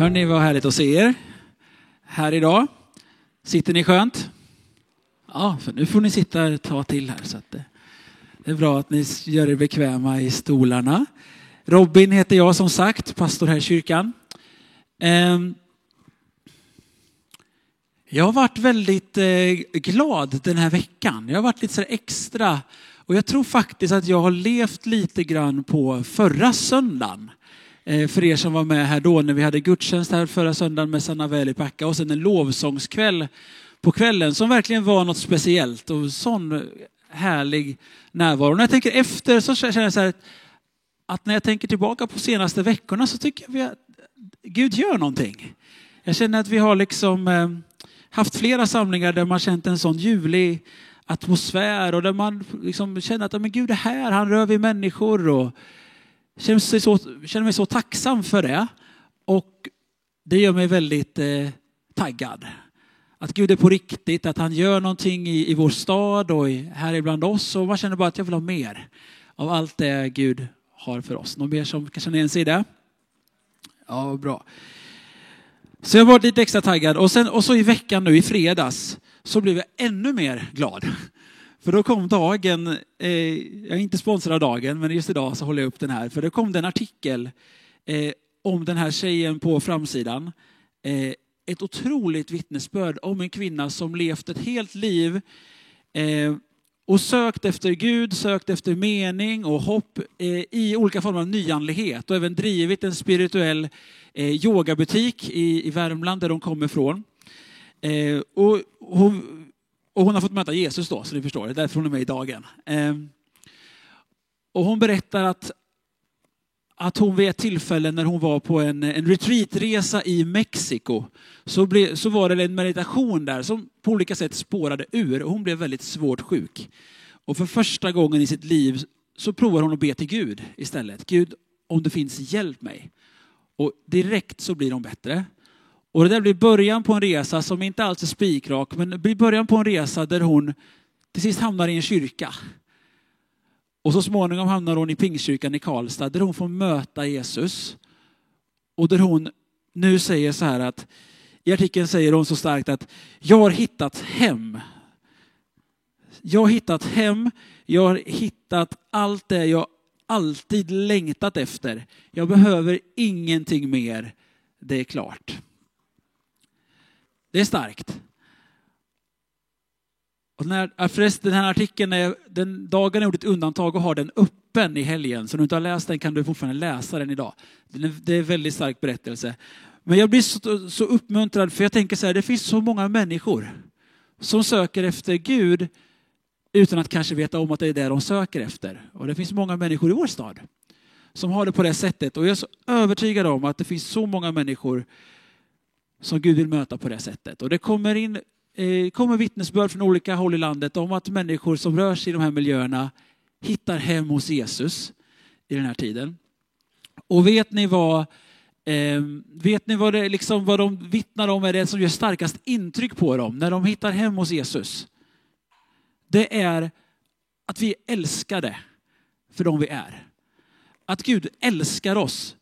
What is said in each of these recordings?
Hörni, vad härligt att se er här idag. Sitter ni skönt? Ja, för nu får ni sitta ett tag till här. Så att det, det är bra att ni gör er bekväma i stolarna. Robin heter jag som sagt, pastor här i kyrkan. Ehm, jag har varit väldigt eh, glad den här veckan. Jag har varit lite så extra och jag tror faktiskt att jag har levt lite grann på förra söndagen. Eh, för er som var med här då när vi hade gudstjänst här förra söndagen med Sanna Väli-Packa och sen en lovsångskväll på kvällen som verkligen var något speciellt och sån härlig närvaro. När jag tänker efter så känner jag så här att när jag tänker tillbaka på senaste veckorna så tycker jag att Gud gör någonting. Jag känner att vi har liksom eh, haft flera samlingar där man känt en sån ljuvlig atmosfär och där man liksom känner att men Gud är här, han rör vid människor och känner, sig så, känner mig så tacksam för det. Och det gör mig väldigt eh, taggad. Att Gud är på riktigt, att han gör någonting i, i vår stad och i, här ibland oss och man känner bara att jag vill ha mer av allt det Gud har för oss. Någon mer som kan känna igen sig i det? Ja, bra. Så jag var lite extra taggad och, sen, och så i veckan nu i fredags så blev jag ännu mer glad. För då kom dagen, eh, jag är inte sponsrad av dagen, men just idag så håller jag upp den här. För då kom en artikel eh, om den här tjejen på framsidan. Eh, ett otroligt vittnesbörd om en kvinna som levt ett helt liv eh, och sökt efter Gud, sökt efter mening och hopp eh, i olika former av nyandlighet och även drivit en spirituell eh, yogabutik i, i Värmland där de kommer ifrån. Eh, och hon, och hon har fått möta Jesus då, så ni förstår, det är därför hon är med i dagen. Ehm, och hon berättar att, att hon vid ett tillfälle när hon var på en, en retreatresa i Mexiko så, ble, så var det en meditation där som på olika sätt spårade ur och hon blev väldigt svårt sjuk. Och för första gången i sitt liv så provar hon att be till Gud istället. Gud, om det finns, hjälp mig. Och direkt så blir hon bättre. Och det där blir början på en resa som inte alls är spikrak, men det blir början på en resa där hon till sist hamnar i en kyrka. Och så småningom hamnar hon i Pingstkyrkan i Karlstad där hon får möta Jesus. Och där hon nu säger så här att, i artikeln säger hon så starkt att jag har hittat hem. Jag har hittat hem, jag har hittat allt det jag alltid längtat efter. Jag behöver ingenting mer, det är klart. Det är starkt. Och när, förresten, den här artikeln, är, den dagen jag gjort ett undantag och har den öppen i helgen, så om du inte har läst den kan du fortfarande läsa den idag. Det är en väldigt stark berättelse. Men jag blir så, så uppmuntrad för jag tänker så här, det finns så många människor som söker efter Gud utan att kanske veta om att det är det de söker efter. Och det finns många människor i vår stad som har det på det sättet. Och jag är så övertygad om att det finns så många människor som Gud vill möta på det sättet. Och det kommer in eh, kommer vittnesbörd från olika håll i landet om att människor som rör sig i de här miljöerna hittar hem hos Jesus i den här tiden. Och vet ni vad, eh, vet ni vad, det, liksom, vad de vittnar om är det som gör starkast intryck på dem när de hittar hem hos Jesus? Det är att vi är älskade för de vi är. Att Gud älskar oss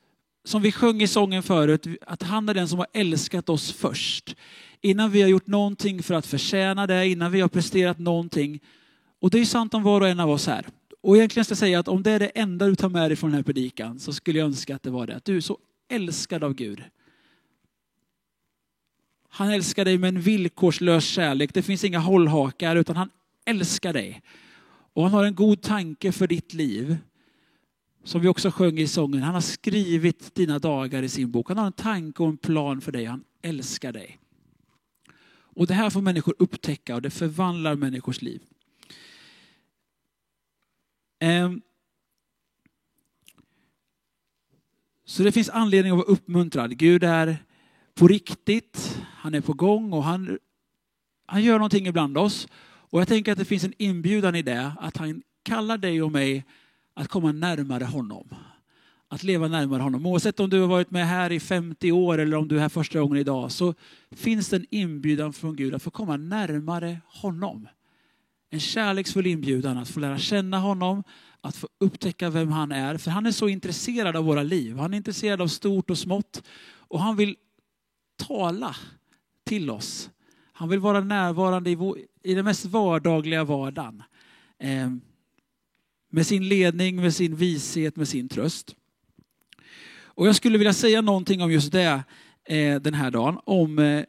som vi sjöng i sången förut, att han är den som har älskat oss först. Innan vi har gjort någonting för att förtjäna det, innan vi har presterat någonting. Och det är sant om var och en av oss här. Och egentligen ska jag säga att om det är det enda du tar med dig från den här predikan så skulle jag önska att det var det. Att du är så älskad av Gud. Han älskar dig med en villkorslös kärlek. Det finns inga hållhakar utan han älskar dig. Och han har en god tanke för ditt liv som vi också sjöng i sången, han har skrivit dina dagar i sin bok. Han har en tanke och en plan för dig. Han älskar dig. Och det här får människor upptäcka och det förvandlar människors liv. Ehm. Så det finns anledning att vara uppmuntrad. Gud är på riktigt, han är på gång och han, han gör någonting ibland oss. Och jag tänker att det finns en inbjudan i det, att han kallar dig och mig att komma närmare honom. Att leva närmare honom. Oavsett om du har varit med här i 50 år eller om du är här första gången idag så finns det en inbjudan från Gud att få komma närmare honom. En kärleksfull inbjudan att få lära känna honom, att få upptäcka vem han är. För han är så intresserad av våra liv. Han är intresserad av stort och smått. Och han vill tala till oss. Han vill vara närvarande i, vår, i den mest vardagliga vardagen. Ehm, med sin ledning, med sin vishet, med sin tröst. Och jag skulle vilja säga någonting om just det eh, den här dagen. Om, eh,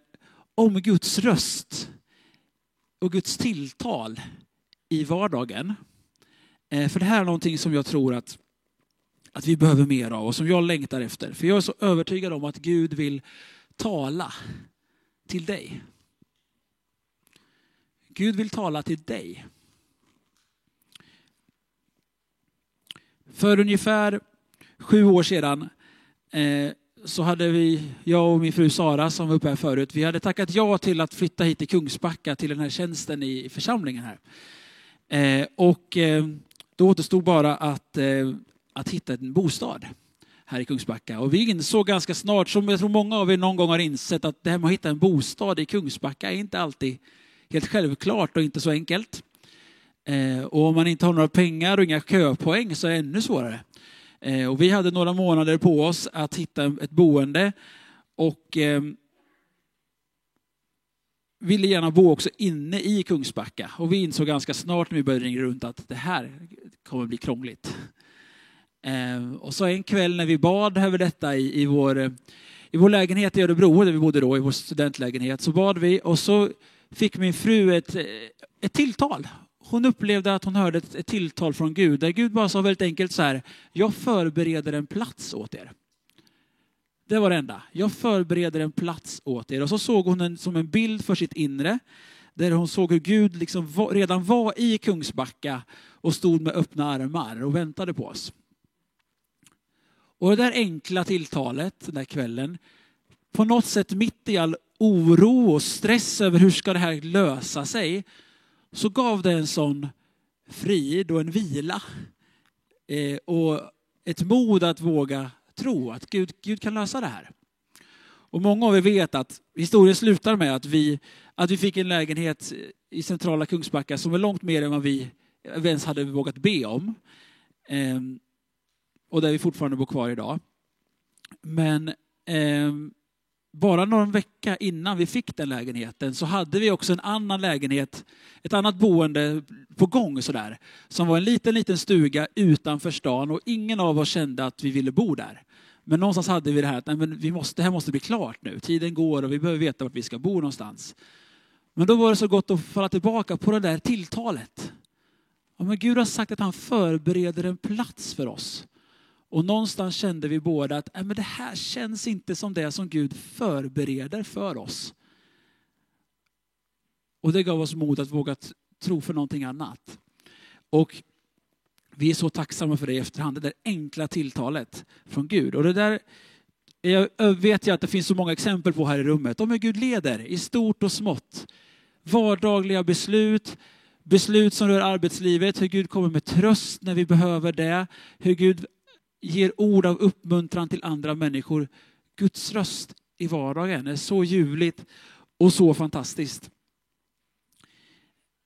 om Guds röst och Guds tilltal i vardagen. Eh, för det här är någonting som jag tror att, att vi behöver mer av och som jag längtar efter. För jag är så övertygad om att Gud vill tala till dig. Gud vill tala till dig. För ungefär sju år sedan eh, så hade vi, jag och min fru Sara som var uppe här förut, vi hade tackat ja till att flytta hit till Kungsbacka till den här tjänsten i församlingen här. Eh, och eh, då återstod bara att, eh, att hitta en bostad här i Kungsbacka. Och vi insåg ganska snart, som jag tror många av er någon gång har insett, att det här med att hitta en bostad i Kungsbacka är inte alltid helt självklart och inte så enkelt. Eh, och om man inte har några pengar och inga köpoäng så är det ännu svårare. Eh, och vi hade några månader på oss att hitta ett boende och ehm, ville gärna bo också inne i Kungsbacka. Och vi insåg ganska snart när vi började ringa runt att det här kommer bli krångligt. Ehm, och så en kväll när vi bad över detta i, i, vår, i vår lägenhet i Örebro, där vi bodde då, i vår studentlägenhet, så bad vi och så fick min fru ett, ett tilltal hon upplevde att hon hörde ett, tilltal från Gud, där Gud bara sa väldigt enkelt så här, jag förbereder en plats åt er. Det var det enda. Jag förbereder en plats åt er. Och så såg hon en, som en bild för sitt inre, där hon såg hur Gud liksom var, redan var i Kungsbacka och stod med öppna armar och väntade på oss. Och det där enkla tilltalet den där kvällen, på något sätt mitt i all oro och stress över hur ska det här lösa sig, så gav det en sån frid och en vila eh, och ett mod att våga tro att Gud, Gud kan lösa det här. Och många av er vet att historien slutar med att vi, att vi fick en lägenhet i centrala Kungsbacka som var långt mer än vad vi ens hade vågat be om. Ehm, och där vi fortfarande bor kvar idag. Men ehm, bara någon vecka innan vi fick den lägenheten så hade vi också en annan lägenhet, ett annat boende på gång sådär. Som var en liten, liten stuga utanför stan och ingen av oss kände att vi ville bo där. Men någonstans hade vi det här att nej, men vi måste, det här måste bli klart nu. Tiden går och vi behöver veta vart vi ska bo någonstans. Men då var det så gott att falla tillbaka på det där tilltalet. Ja, men Gud har sagt att han förbereder en plats för oss. Och någonstans kände vi båda att äh, men det här känns inte som det som Gud förbereder för oss. Och det gav oss mod att våga tro för någonting annat. Och vi är så tacksamma för det i efterhand, det där enkla tilltalet från Gud. Och det där jag vet jag att det finns så många exempel på här i rummet, om hur Gud leder i stort och smått. Vardagliga beslut, beslut som rör arbetslivet, hur Gud kommer med tröst när vi behöver det, hur Gud ger ord av uppmuntran till andra människor. Guds röst i vardagen är så ljuvligt och så fantastiskt.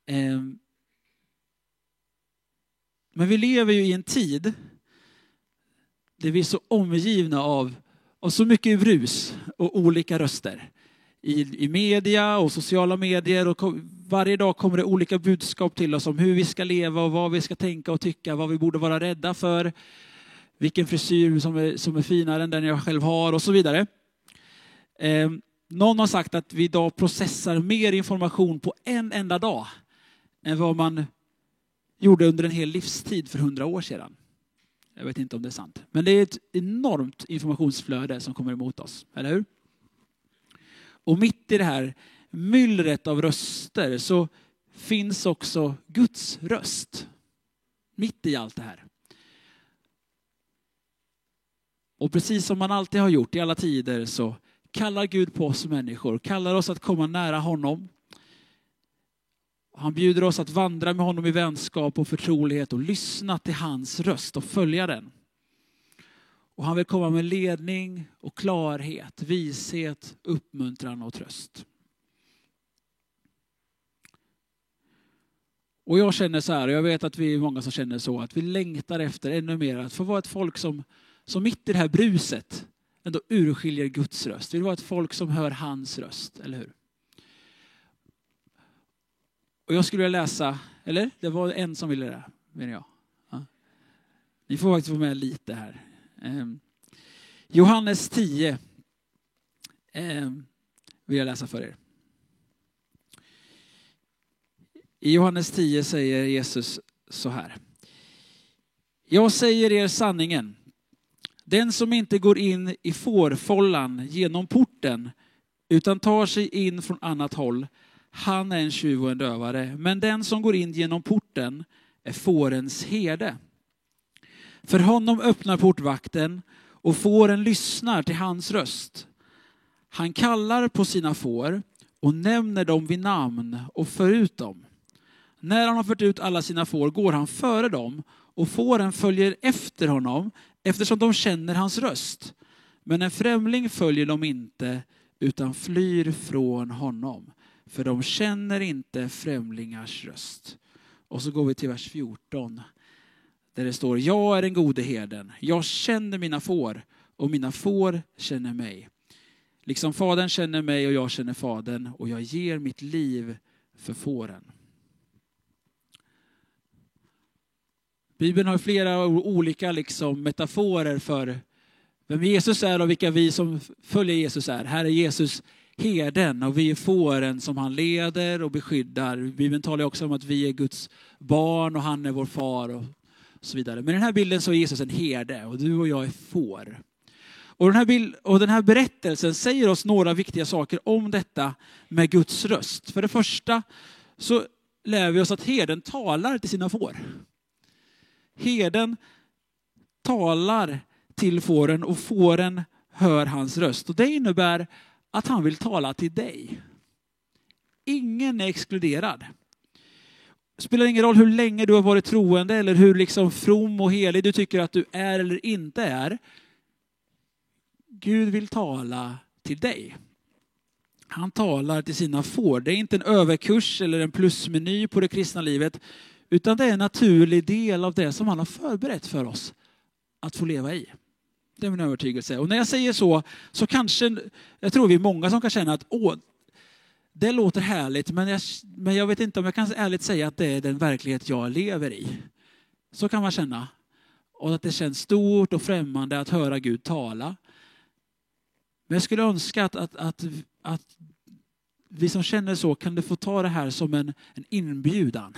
Ehm. Men vi lever ju i en tid där vi är så omgivna av, av så mycket brus och olika röster. I, I media och sociala medier och varje dag kommer det olika budskap till oss om hur vi ska leva och vad vi ska tänka och tycka, vad vi borde vara rädda för vilken frisyr som är, som är finare än den jag själv har och så vidare. Eh, någon har sagt att vi idag processar mer information på en enda dag än vad man gjorde under en hel livstid för hundra år sedan. Jag vet inte om det är sant. Men det är ett enormt informationsflöde som kommer emot oss, eller hur? Och mitt i det här myllret av röster så finns också Guds röst. Mitt i allt det här. Och precis som man alltid har gjort i alla tider så kallar Gud på oss människor, kallar oss att komma nära honom. Han bjuder oss att vandra med honom i vänskap och förtrolighet och lyssna till hans röst och följa den. Och han vill komma med ledning och klarhet, vishet, uppmuntran och tröst. Och jag känner så här, och jag vet att vi är många som känner så, att vi längtar efter ännu mer att få vara ett folk som som mitt i det här bruset ändå urskiljer Guds röst. Vi vill vara ett folk som hör hans röst, eller hur? Och jag skulle vilja läsa, eller? Det var en som ville det, menar jag. Ja. Ni får faktiskt vara med lite här. Eh, Johannes 10 eh, vill jag läsa för er. I Johannes 10 säger Jesus så här. Jag säger er sanningen. Den som inte går in i fårfållan genom porten utan tar sig in från annat håll, han är en tjuv och en dövare. Men den som går in genom porten är fårens herde. För honom öppnar portvakten och fåren lyssnar till hans röst. Han kallar på sina får och nämner dem vid namn och för ut dem. När han har fört ut alla sina får går han före dem och fåren följer efter honom eftersom de känner hans röst. Men en främling följer de inte utan flyr från honom. För de känner inte främlingars röst. Och så går vi till vers 14. Där det står, jag är den gode herden. Jag känner mina får och mina får känner mig. Liksom fadern känner mig och jag känner fadern och jag ger mitt liv för fåren. Bibeln har flera olika liksom metaforer för vem Jesus är och vilka vi som följer Jesus är. Här är Jesus herden och vi är fåren som han leder och beskyddar. Bibeln talar också om att vi är Guds barn och han är vår far och så vidare. Men i den här bilden så är Jesus en herde och du och jag är får. Och den, här bild, och den här berättelsen säger oss några viktiga saker om detta med Guds röst. För det första så lär vi oss att herden talar till sina får. Herden talar till fåren och fåren hör hans röst. Och det innebär att han vill tala till dig. Ingen är exkluderad. Det spelar ingen roll hur länge du har varit troende eller hur liksom from och helig du tycker att du är eller inte är. Gud vill tala till dig. Han talar till sina får. Det är inte en överkurs eller en plusmeny på det kristna livet, utan det är en naturlig del av det som han har förberett för oss att få leva i. Det är min övertygelse. Och när jag säger så, så kanske, jag tror vi är många som kan känna att åh, det låter härligt, men jag, men jag vet inte om jag kan ärligt säga att det är den verklighet jag lever i. Så kan man känna. Och att det känns stort och främmande att höra Gud tala. Men jag skulle önska att, att, att, att vi som känner så kan få ta det här som en, en inbjudan.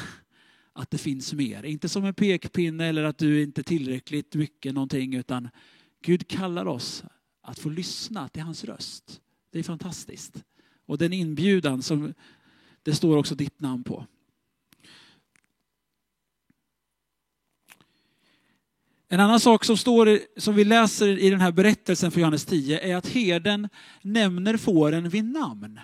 Att det finns mer. Inte som en pekpinne eller att du inte är tillräckligt mycket någonting utan Gud kallar oss att få lyssna till hans röst. Det är fantastiskt. Och den inbjudan som det står också ditt namn på. En annan sak som, står, som vi läser i den här berättelsen för Johannes 10 är att herden nämner fåren vid namn.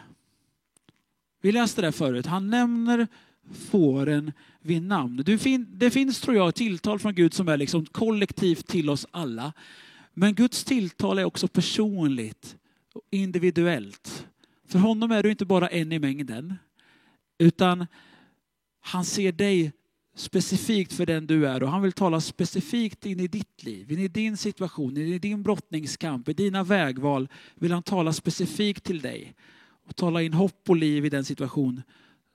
Vi läste det förut. Han nämner fåren vid namn. Det finns, tror jag, tilltal från Gud som är liksom kollektivt till oss alla. Men Guds tilltal är också personligt och individuellt. För honom är du inte bara en i mängden, utan han ser dig specifikt för den du är och han vill tala specifikt in i ditt liv, in i din situation, in i din brottningskamp, i dina vägval vill han tala specifikt till dig och tala in hopp och liv i den situation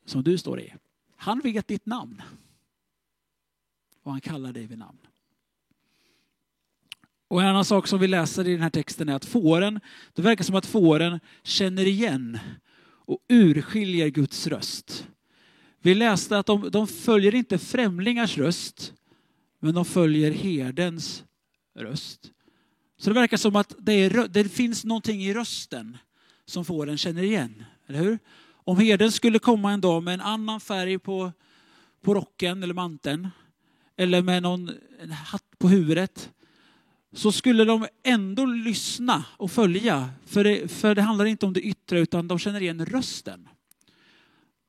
som du står i. Han vet ditt namn och han kallar dig vid namn. Och en annan sak som vi läser i den här texten är att fåren, det verkar som att fåren känner igen och urskiljer Guds röst. Vi läste att de, de följer inte främlingars röst, men de följer herdens röst. Så det verkar som att det, är, det finns någonting i rösten som fåren känner igen, eller hur? Om herden skulle komma en dag med en annan färg på, på rocken eller manteln, eller med någon hatt på huvudet, så skulle de ändå lyssna och följa. För det, för det handlar inte om det yttre utan de känner igen rösten.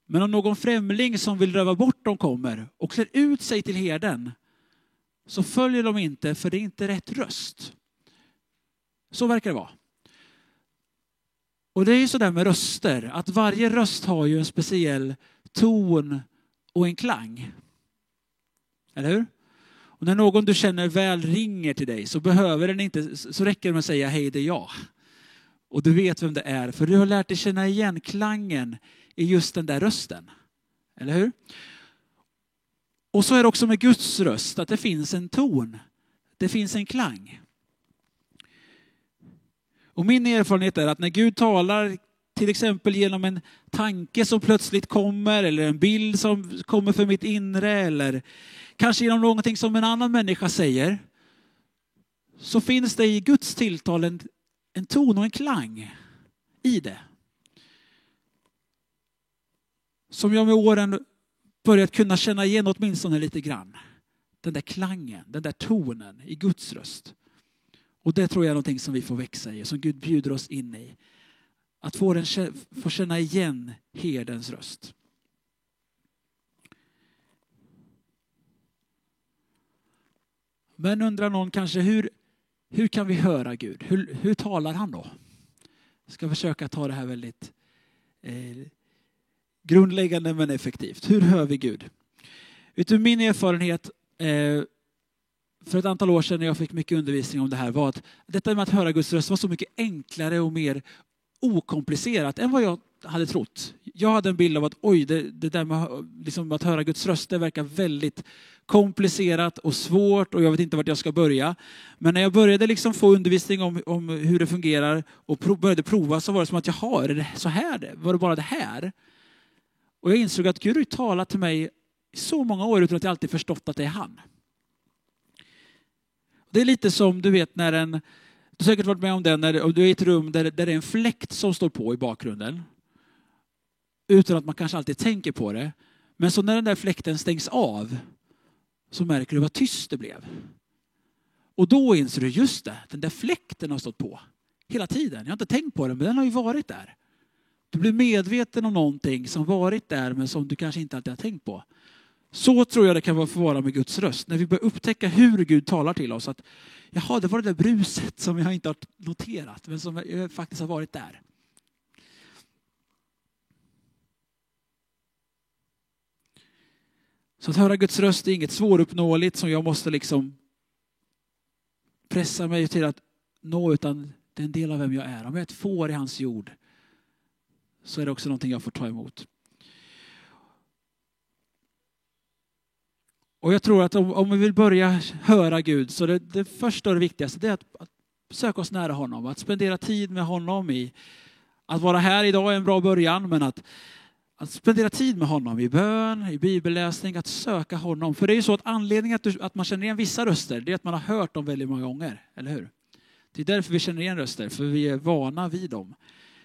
Men om någon främling som vill röva bort dem kommer och klär ut sig till herden så följer de inte för det är inte rätt röst. Så verkar det vara. Och det är ju sådär med röster att varje röst har ju en speciell ton och en klang. Eller hur? Och när någon du känner väl ringer till dig så behöver den inte, så räcker det med att säga hej det är jag. Och du vet vem det är, för du har lärt dig känna igen klangen i just den där rösten. Eller hur? Och så är det också med Guds röst, att det finns en ton. Det finns en klang. Och min erfarenhet är att när Gud talar, till exempel genom en tanke som plötsligt kommer, eller en bild som kommer för mitt inre, eller kanske genom någonting som en annan människa säger, så finns det i Guds tilltal en, en ton och en klang i det. Som jag med åren börjat kunna känna igen åtminstone lite grann. Den där klangen, den där tonen i Guds röst. Och det tror jag är någonting som vi får växa i, som Gud bjuder oss in i. Att få, den, få känna igen herdens röst. Men undrar någon kanske, hur, hur kan vi höra Gud? Hur, hur talar han då? Jag ska försöka ta det här väldigt eh, grundläggande men effektivt. Hur hör vi Gud? Utifrån min erfarenhet eh, för ett antal år sedan när jag fick mycket undervisning om det här var att detta med att höra Guds röst var så mycket enklare och mer okomplicerat än vad jag hade trott. Jag hade en bild av att oj, det, det där med liksom, att höra Guds röst, det verkar väldigt komplicerat och svårt och jag vet inte vart jag ska börja. Men när jag började liksom få undervisning om, om hur det fungerar och pro, började prova så var det som att jaha, är det så här det? Var det bara det här? Och jag insåg att Gud har talat till mig i så många år utan att jag alltid förstått att det är han. Det är lite som du vet när en, du har säkert varit med om det, när du är i ett rum där, där det är en fläkt som står på i bakgrunden. Utan att man kanske alltid tänker på det. Men så när den där fläkten stängs av så märker du vad tyst det blev. Och då inser du, just det, den där fläkten har stått på hela tiden. Jag har inte tänkt på den, men den har ju varit där. Du blir medveten om någonting som varit där men som du kanske inte alltid har tänkt på. Så tror jag det kan vara med Guds röst. När vi börjar upptäcka hur Gud talar till oss. Att, Jaha, det var det där bruset som jag inte har noterat men som faktiskt har varit där. Så att höra Guds röst är inget svåruppnåeligt som jag måste liksom pressa mig till att nå utan det är en del av vem jag är. Om jag är ett får i hans jord så är det också någonting jag får ta emot. Och jag tror att om, om vi vill börja höra Gud så det, det första och det viktigaste är att, att söka oss nära honom, att spendera tid med honom. i Att vara här idag är en bra början, men att, att spendera tid med honom i bön, i bibelläsning, att söka honom. För det är ju så att anledningen att, du, att man känner igen vissa röster, det är att man har hört dem väldigt många gånger, eller hur? Det är därför vi känner igen röster, för vi är vana vid dem.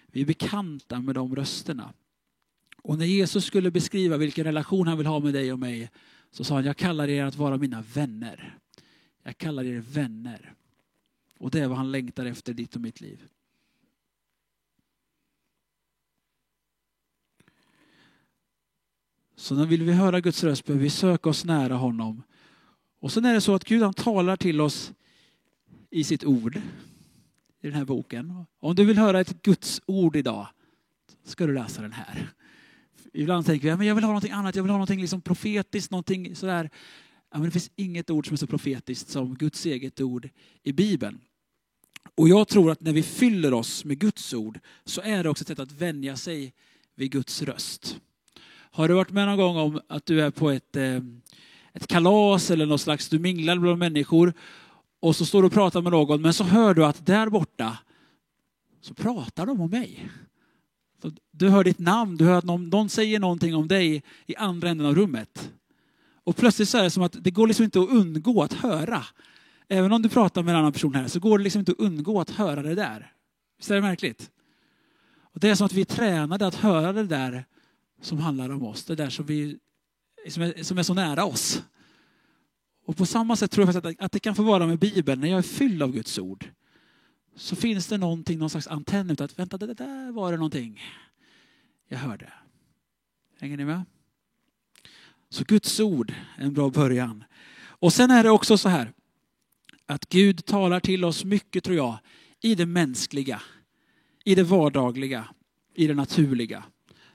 Vi är bekanta med de rösterna. Och när Jesus skulle beskriva vilken relation han vill ha med dig och mig så sa han, jag kallar er att vara mina vänner. Jag kallar er vänner. Och det är vad han längtar efter ditt och mitt liv. Så när vill vi höra Guds röst behöver vi söka oss nära honom. Och sen är det så att Gud han talar till oss i sitt ord i den här boken. Om du vill höra ett Guds ord idag ska du läsa den här. Ibland tänker vi, men jag vill ha någonting annat, jag vill ha någonting liksom profetiskt, någonting sådär. Ja, men det finns inget ord som är så profetiskt som Guds eget ord i Bibeln. Och jag tror att när vi fyller oss med Guds ord så är det också ett sätt att vänja sig vid Guds röst. Har du varit med någon gång om att du är på ett, eh, ett kalas eller något slags, du minglar bland människor och så står du och pratar med någon men så hör du att där borta så pratar de om mig. Du hör ditt namn, du hör att någon, någon säger någonting om dig i andra änden av rummet. Och plötsligt så är det som att det går liksom inte att undgå att höra. Även om du pratar med en annan person här så går det liksom inte att undgå att höra det där. Visst är det märkligt? Och det är som att vi är tränade att höra det där som handlar om oss. Det där som, vi, som, är, som är så nära oss. Och på samma sätt tror jag att det kan få vara med Bibeln. När jag är fylld av Guds ord så finns det någonting, någon slags antenn ut att vänta, det där var det någonting jag hörde. Hänger ni med? Så Guds ord är en bra början. Och sen är det också så här att Gud talar till oss mycket tror jag i det mänskliga, i det vardagliga, i det naturliga.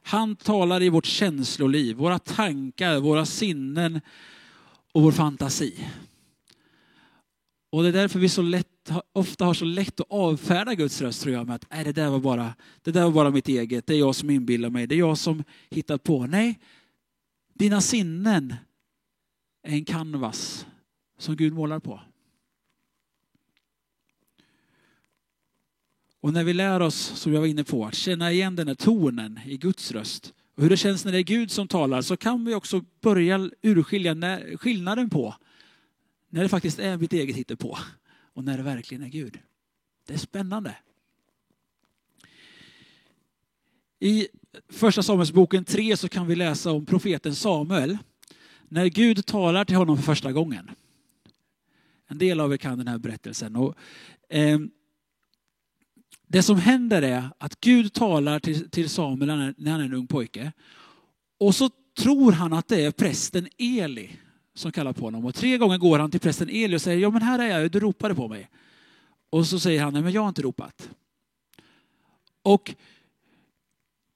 Han talar i vårt känsloliv, våra tankar, våra sinnen och vår fantasi. Och det är därför vi så lätt, ofta har så lätt att avfärda Guds röst tror jag med att Nej, det, där var bara, det där var bara mitt eget, det är jag som inbillar mig, det är jag som hittar på. Nej, dina sinnen är en canvas som Gud målar på. Och när vi lär oss, som jag var inne på, att känna igen den här tonen i Guds röst och hur det känns när det är Gud som talar så kan vi också börja urskilja skillnaden på när det faktiskt är mitt eget hittepå och när det verkligen är Gud. Det är spännande. I första Samuelsboken 3 så kan vi läsa om profeten Samuel när Gud talar till honom för första gången. En del av er kan den här berättelsen. Och, eh, det som händer är att Gud talar till, till Samuel när han är en ung pojke. Och så tror han att det är prästen Eli som kallar på honom. Och tre gånger går han till prästen Eli och säger, ja men här är jag, du ropade på mig. Och så säger han, nej men jag har inte ropat. Och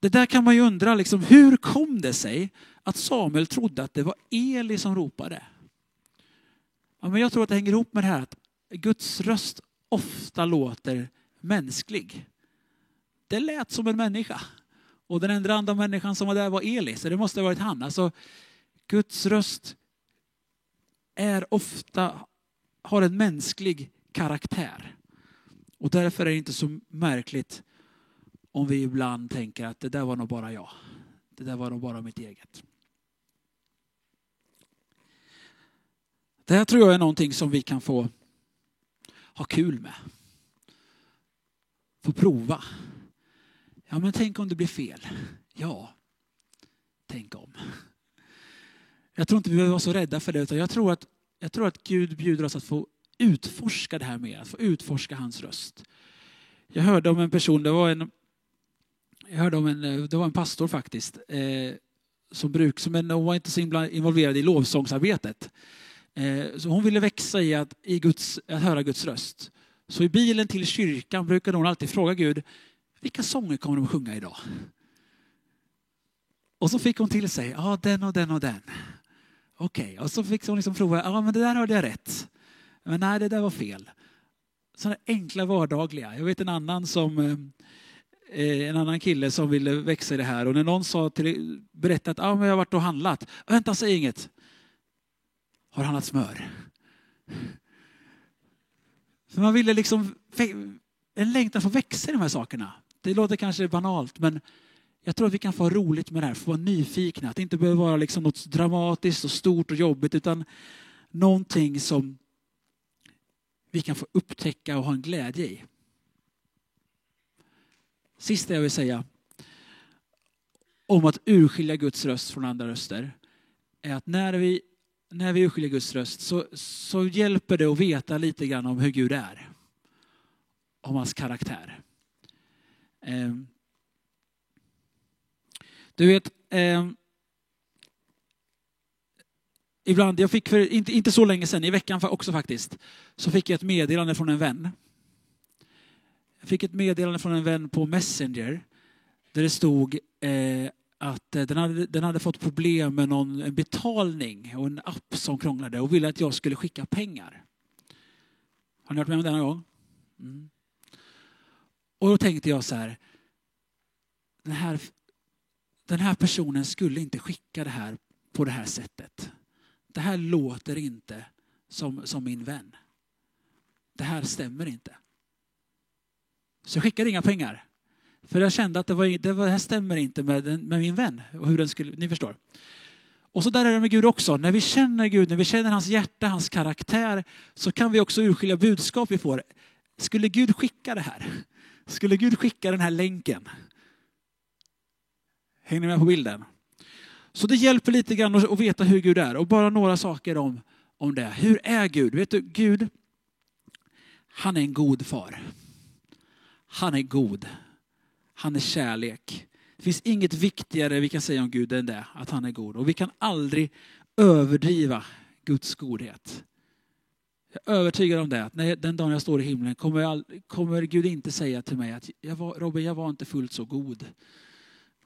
det där kan man ju undra, liksom, hur kom det sig att Samuel trodde att det var Eli som ropade? Ja, men jag tror att det hänger ihop med det här att Guds röst ofta låter mänsklig. Det lät som en människa. Och den enda andra människan som var där var Eli, så det måste ha varit han. Alltså, Guds röst är ofta, har en mänsklig karaktär. Och därför är det inte så märkligt om vi ibland tänker att det där var nog bara jag. Det där var nog bara mitt eget. Det här tror jag är någonting som vi kan få ha kul med. Få prova. Ja, men tänk om det blir fel. Ja, tänk om. Jag tror inte vi behöver vara så rädda för det, utan jag tror att, jag tror att Gud bjuder oss att få utforska det här mer, att få utforska hans röst. Jag hörde om en person, det var en, jag hörde om en, det var en pastor faktiskt, eh, som bruk, som en, hon var inte så involverad i lovsångsarbetet. Eh, så hon ville växa i att, i Guds, att höra Guds röst. Så i bilen till kyrkan brukade hon alltid fråga Gud, vilka sånger kommer de att sjunga idag? Och så fick hon till sig, ja den och den och den. Okej, okay. och så fick hon liksom prova, ja men det där hörde jag rätt. Men nej, det där var fel. Sådana enkla vardagliga. Jag vet en annan som eh, en annan kille som ville växa i det här och när någon sa till, berättade att ah, men jag har varit och handlat. Vänta, säg inget. Har handlat smör. Så man ville liksom, en längtan för att växa i de här sakerna. Det låter kanske banalt men jag tror att vi kan få roligt med det här, få vara nyfikna. Att det inte behöver vara liksom något dramatiskt och stort och jobbigt utan någonting som vi kan få upptäcka och ha en glädje i. Sista jag vill säga om att urskilja Guds röst från andra röster är att när vi, när vi urskiljer Guds röst så, så hjälper det att veta lite grann om hur Gud är. Om hans karaktär. Eh, du vet, eh, ibland, jag fick för inte, inte så länge sedan, i veckan också faktiskt, så fick jag ett meddelande från en vän. Jag fick ett meddelande från en vän på Messenger där det stod eh, att den hade, den hade fått problem med någon, en betalning och en app som krånglade och ville att jag skulle skicka pengar. Har ni varit med om det någon gång? Mm. Och då tänkte jag så här, den här, den här personen skulle inte skicka det här på det här sättet. Det här låter inte som, som min vän. Det här stämmer inte. Så jag skickade inga pengar. För jag kände att det, var, det, var, det här stämmer inte med, med min vän. Och hur den skulle, ni förstår. Och så där är det med Gud också. När vi känner Gud, när vi känner hans hjärta, hans karaktär, så kan vi också urskilja budskap vi får. Skulle Gud skicka det här? Skulle Gud skicka den här länken? Hänger ni med på bilden? Så det hjälper lite grann att veta hur Gud är och bara några saker om, om det. Hur är Gud? Vet du, Gud, han är en god far. Han är god. Han är kärlek. Det finns inget viktigare vi kan säga om Gud än det, att han är god. Och vi kan aldrig överdriva Guds godhet. Jag är övertygad om det, att när, den dagen jag står i himlen kommer, jag, kommer Gud inte säga till mig att jag var, Robin, jag var inte fullt så god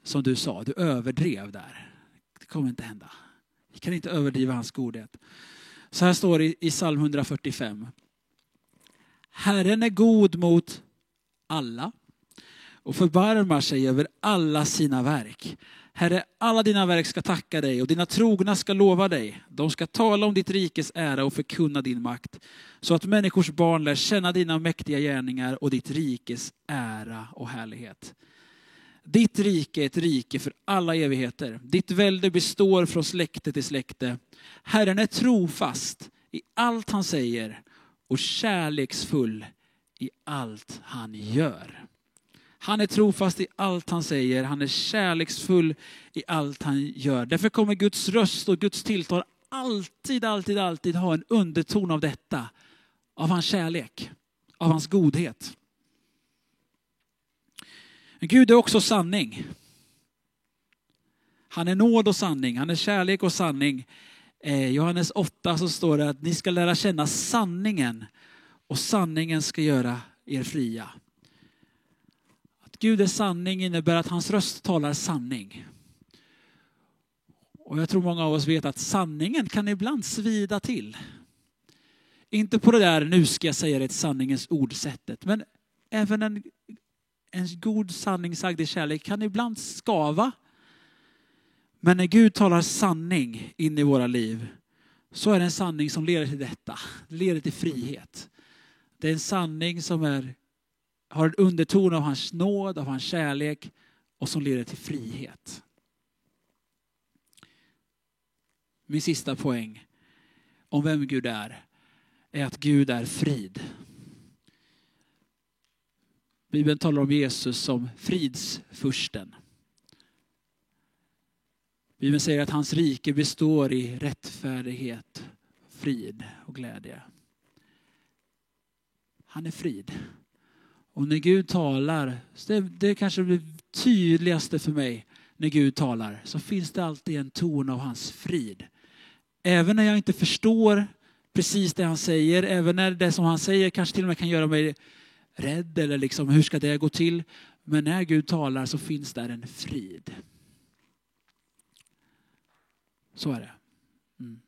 som du sa. Du överdrev där. Det kommer inte hända. Vi kan inte överdriva hans godhet. Så här står det i, psalm 145. Herren är god mot alla och förbarmar sig över alla sina verk. Herre, alla dina verk ska tacka dig och dina trogna ska lova dig. De ska tala om ditt rikes ära och förkunna din makt, så att människors barn lär känna dina mäktiga gärningar och ditt rikes ära och härlighet. Ditt rike är ett rike för alla evigheter. Ditt välde består från släkte till släkte. Herren är trofast i allt han säger och kärleksfull i allt han gör. Han är trofast i allt han säger, han är kärleksfull i allt han gör. Därför kommer Guds röst och Guds tilltal alltid, alltid, alltid ha en underton av detta. Av hans kärlek, av hans godhet. Men Gud är också sanning. Han är nåd och sanning, han är kärlek och sanning. Eh, Johannes 8 så står det att ni ska lära känna sanningen och sanningen ska göra er fria. Att Gud är sanning innebär att hans röst talar sanning. Och jag tror många av oss vet att sanningen kan ibland svida till. Inte på det där, nu ska jag säga det, sanningens ordsättet, men även en, en god sanning sagd i kärlek kan ibland skava. Men när Gud talar sanning in i våra liv så är det en sanning som leder till detta, leder till frihet. Det är en sanning som är, har en underton av hans nåd, av hans kärlek och som leder till frihet. Min sista poäng om vem Gud är, är att Gud är frid. Bibeln talar om Jesus som fridsfursten. Bibeln säger att hans rike består i rättfärdighet, frid och glädje. Han är frid. Och när Gud talar, det, det är kanske det tydligaste för mig, när Gud talar så finns det alltid en ton av hans frid. Även när jag inte förstår precis det han säger, även när det som han säger kanske till och med kan göra mig rädd eller liksom hur ska det gå till? Men när Gud talar så finns där en frid. Så är det. Mm.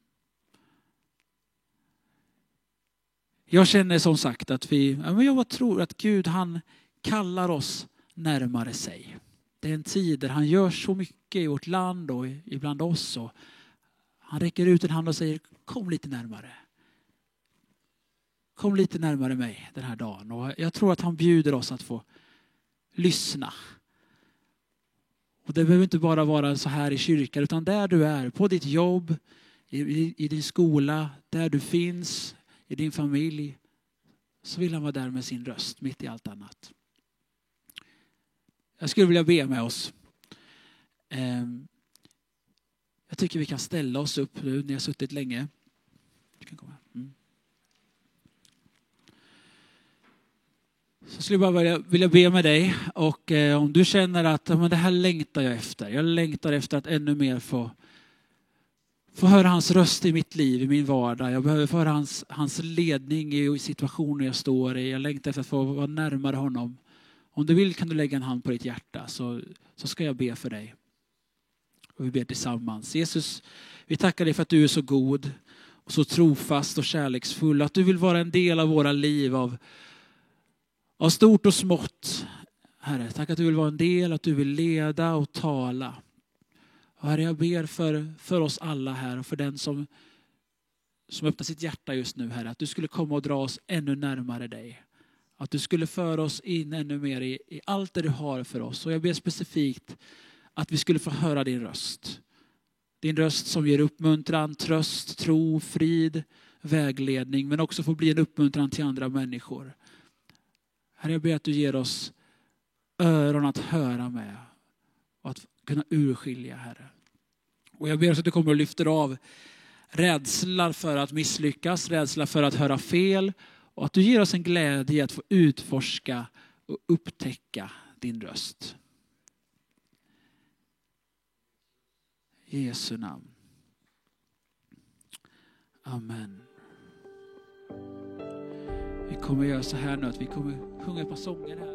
Jag känner som sagt att vi, jag tror att Gud han kallar oss närmare sig. Det är en tid där han gör så mycket i vårt land och ibland oss. Och han räcker ut en hand och säger kom lite närmare. Kom lite närmare mig den här dagen. Och jag tror att han bjuder oss att få lyssna. Och det behöver inte bara vara så här i kyrkan utan där du är, på ditt jobb, i, i din skola, där du finns, i din familj så vill han vara där med sin röst mitt i allt annat. Jag skulle vilja be med oss. Ehm, jag tycker vi kan ställa oss upp nu, ni har suttit länge. Mm. Så skulle bara vilja be med dig och eh, om du känner att men det här längtar jag efter. Jag längtar efter att ännu mer få få höra hans röst i mitt liv, i min vardag. Jag behöver få höra hans, hans ledning i situationer jag står i. Jag längtar efter att få vara närmare honom. Om du vill kan du lägga en hand på ditt hjärta så, så ska jag be för dig. Och vi ber tillsammans. Jesus, vi tackar dig för att du är så god och så trofast och kärleksfull. Att du vill vara en del av våra liv av, av stort och smått. Herre, tack att du vill vara en del, att du vill leda och tala. Och herre, jag ber för, för oss alla här och för den som, som öppnar sitt hjärta just nu, Herre, att du skulle komma och dra oss ännu närmare dig. Att du skulle föra oss in ännu mer i, i allt det du har för oss. Och jag ber specifikt att vi skulle få höra din röst. Din röst som ger uppmuntran, tröst, tro, frid, vägledning, men också få bli en uppmuntran till andra människor. Herre, jag ber att du ger oss öron att höra med och att kunna urskilja, Herre. Och jag ber att du kommer och lyfter av rädsla för att misslyckas, rädsla för att höra fel och att du ger oss en glädje att få utforska och upptäcka din röst. I Jesu namn. Amen. Vi kommer göra så här nu att vi kommer sjunga ett par sånger här.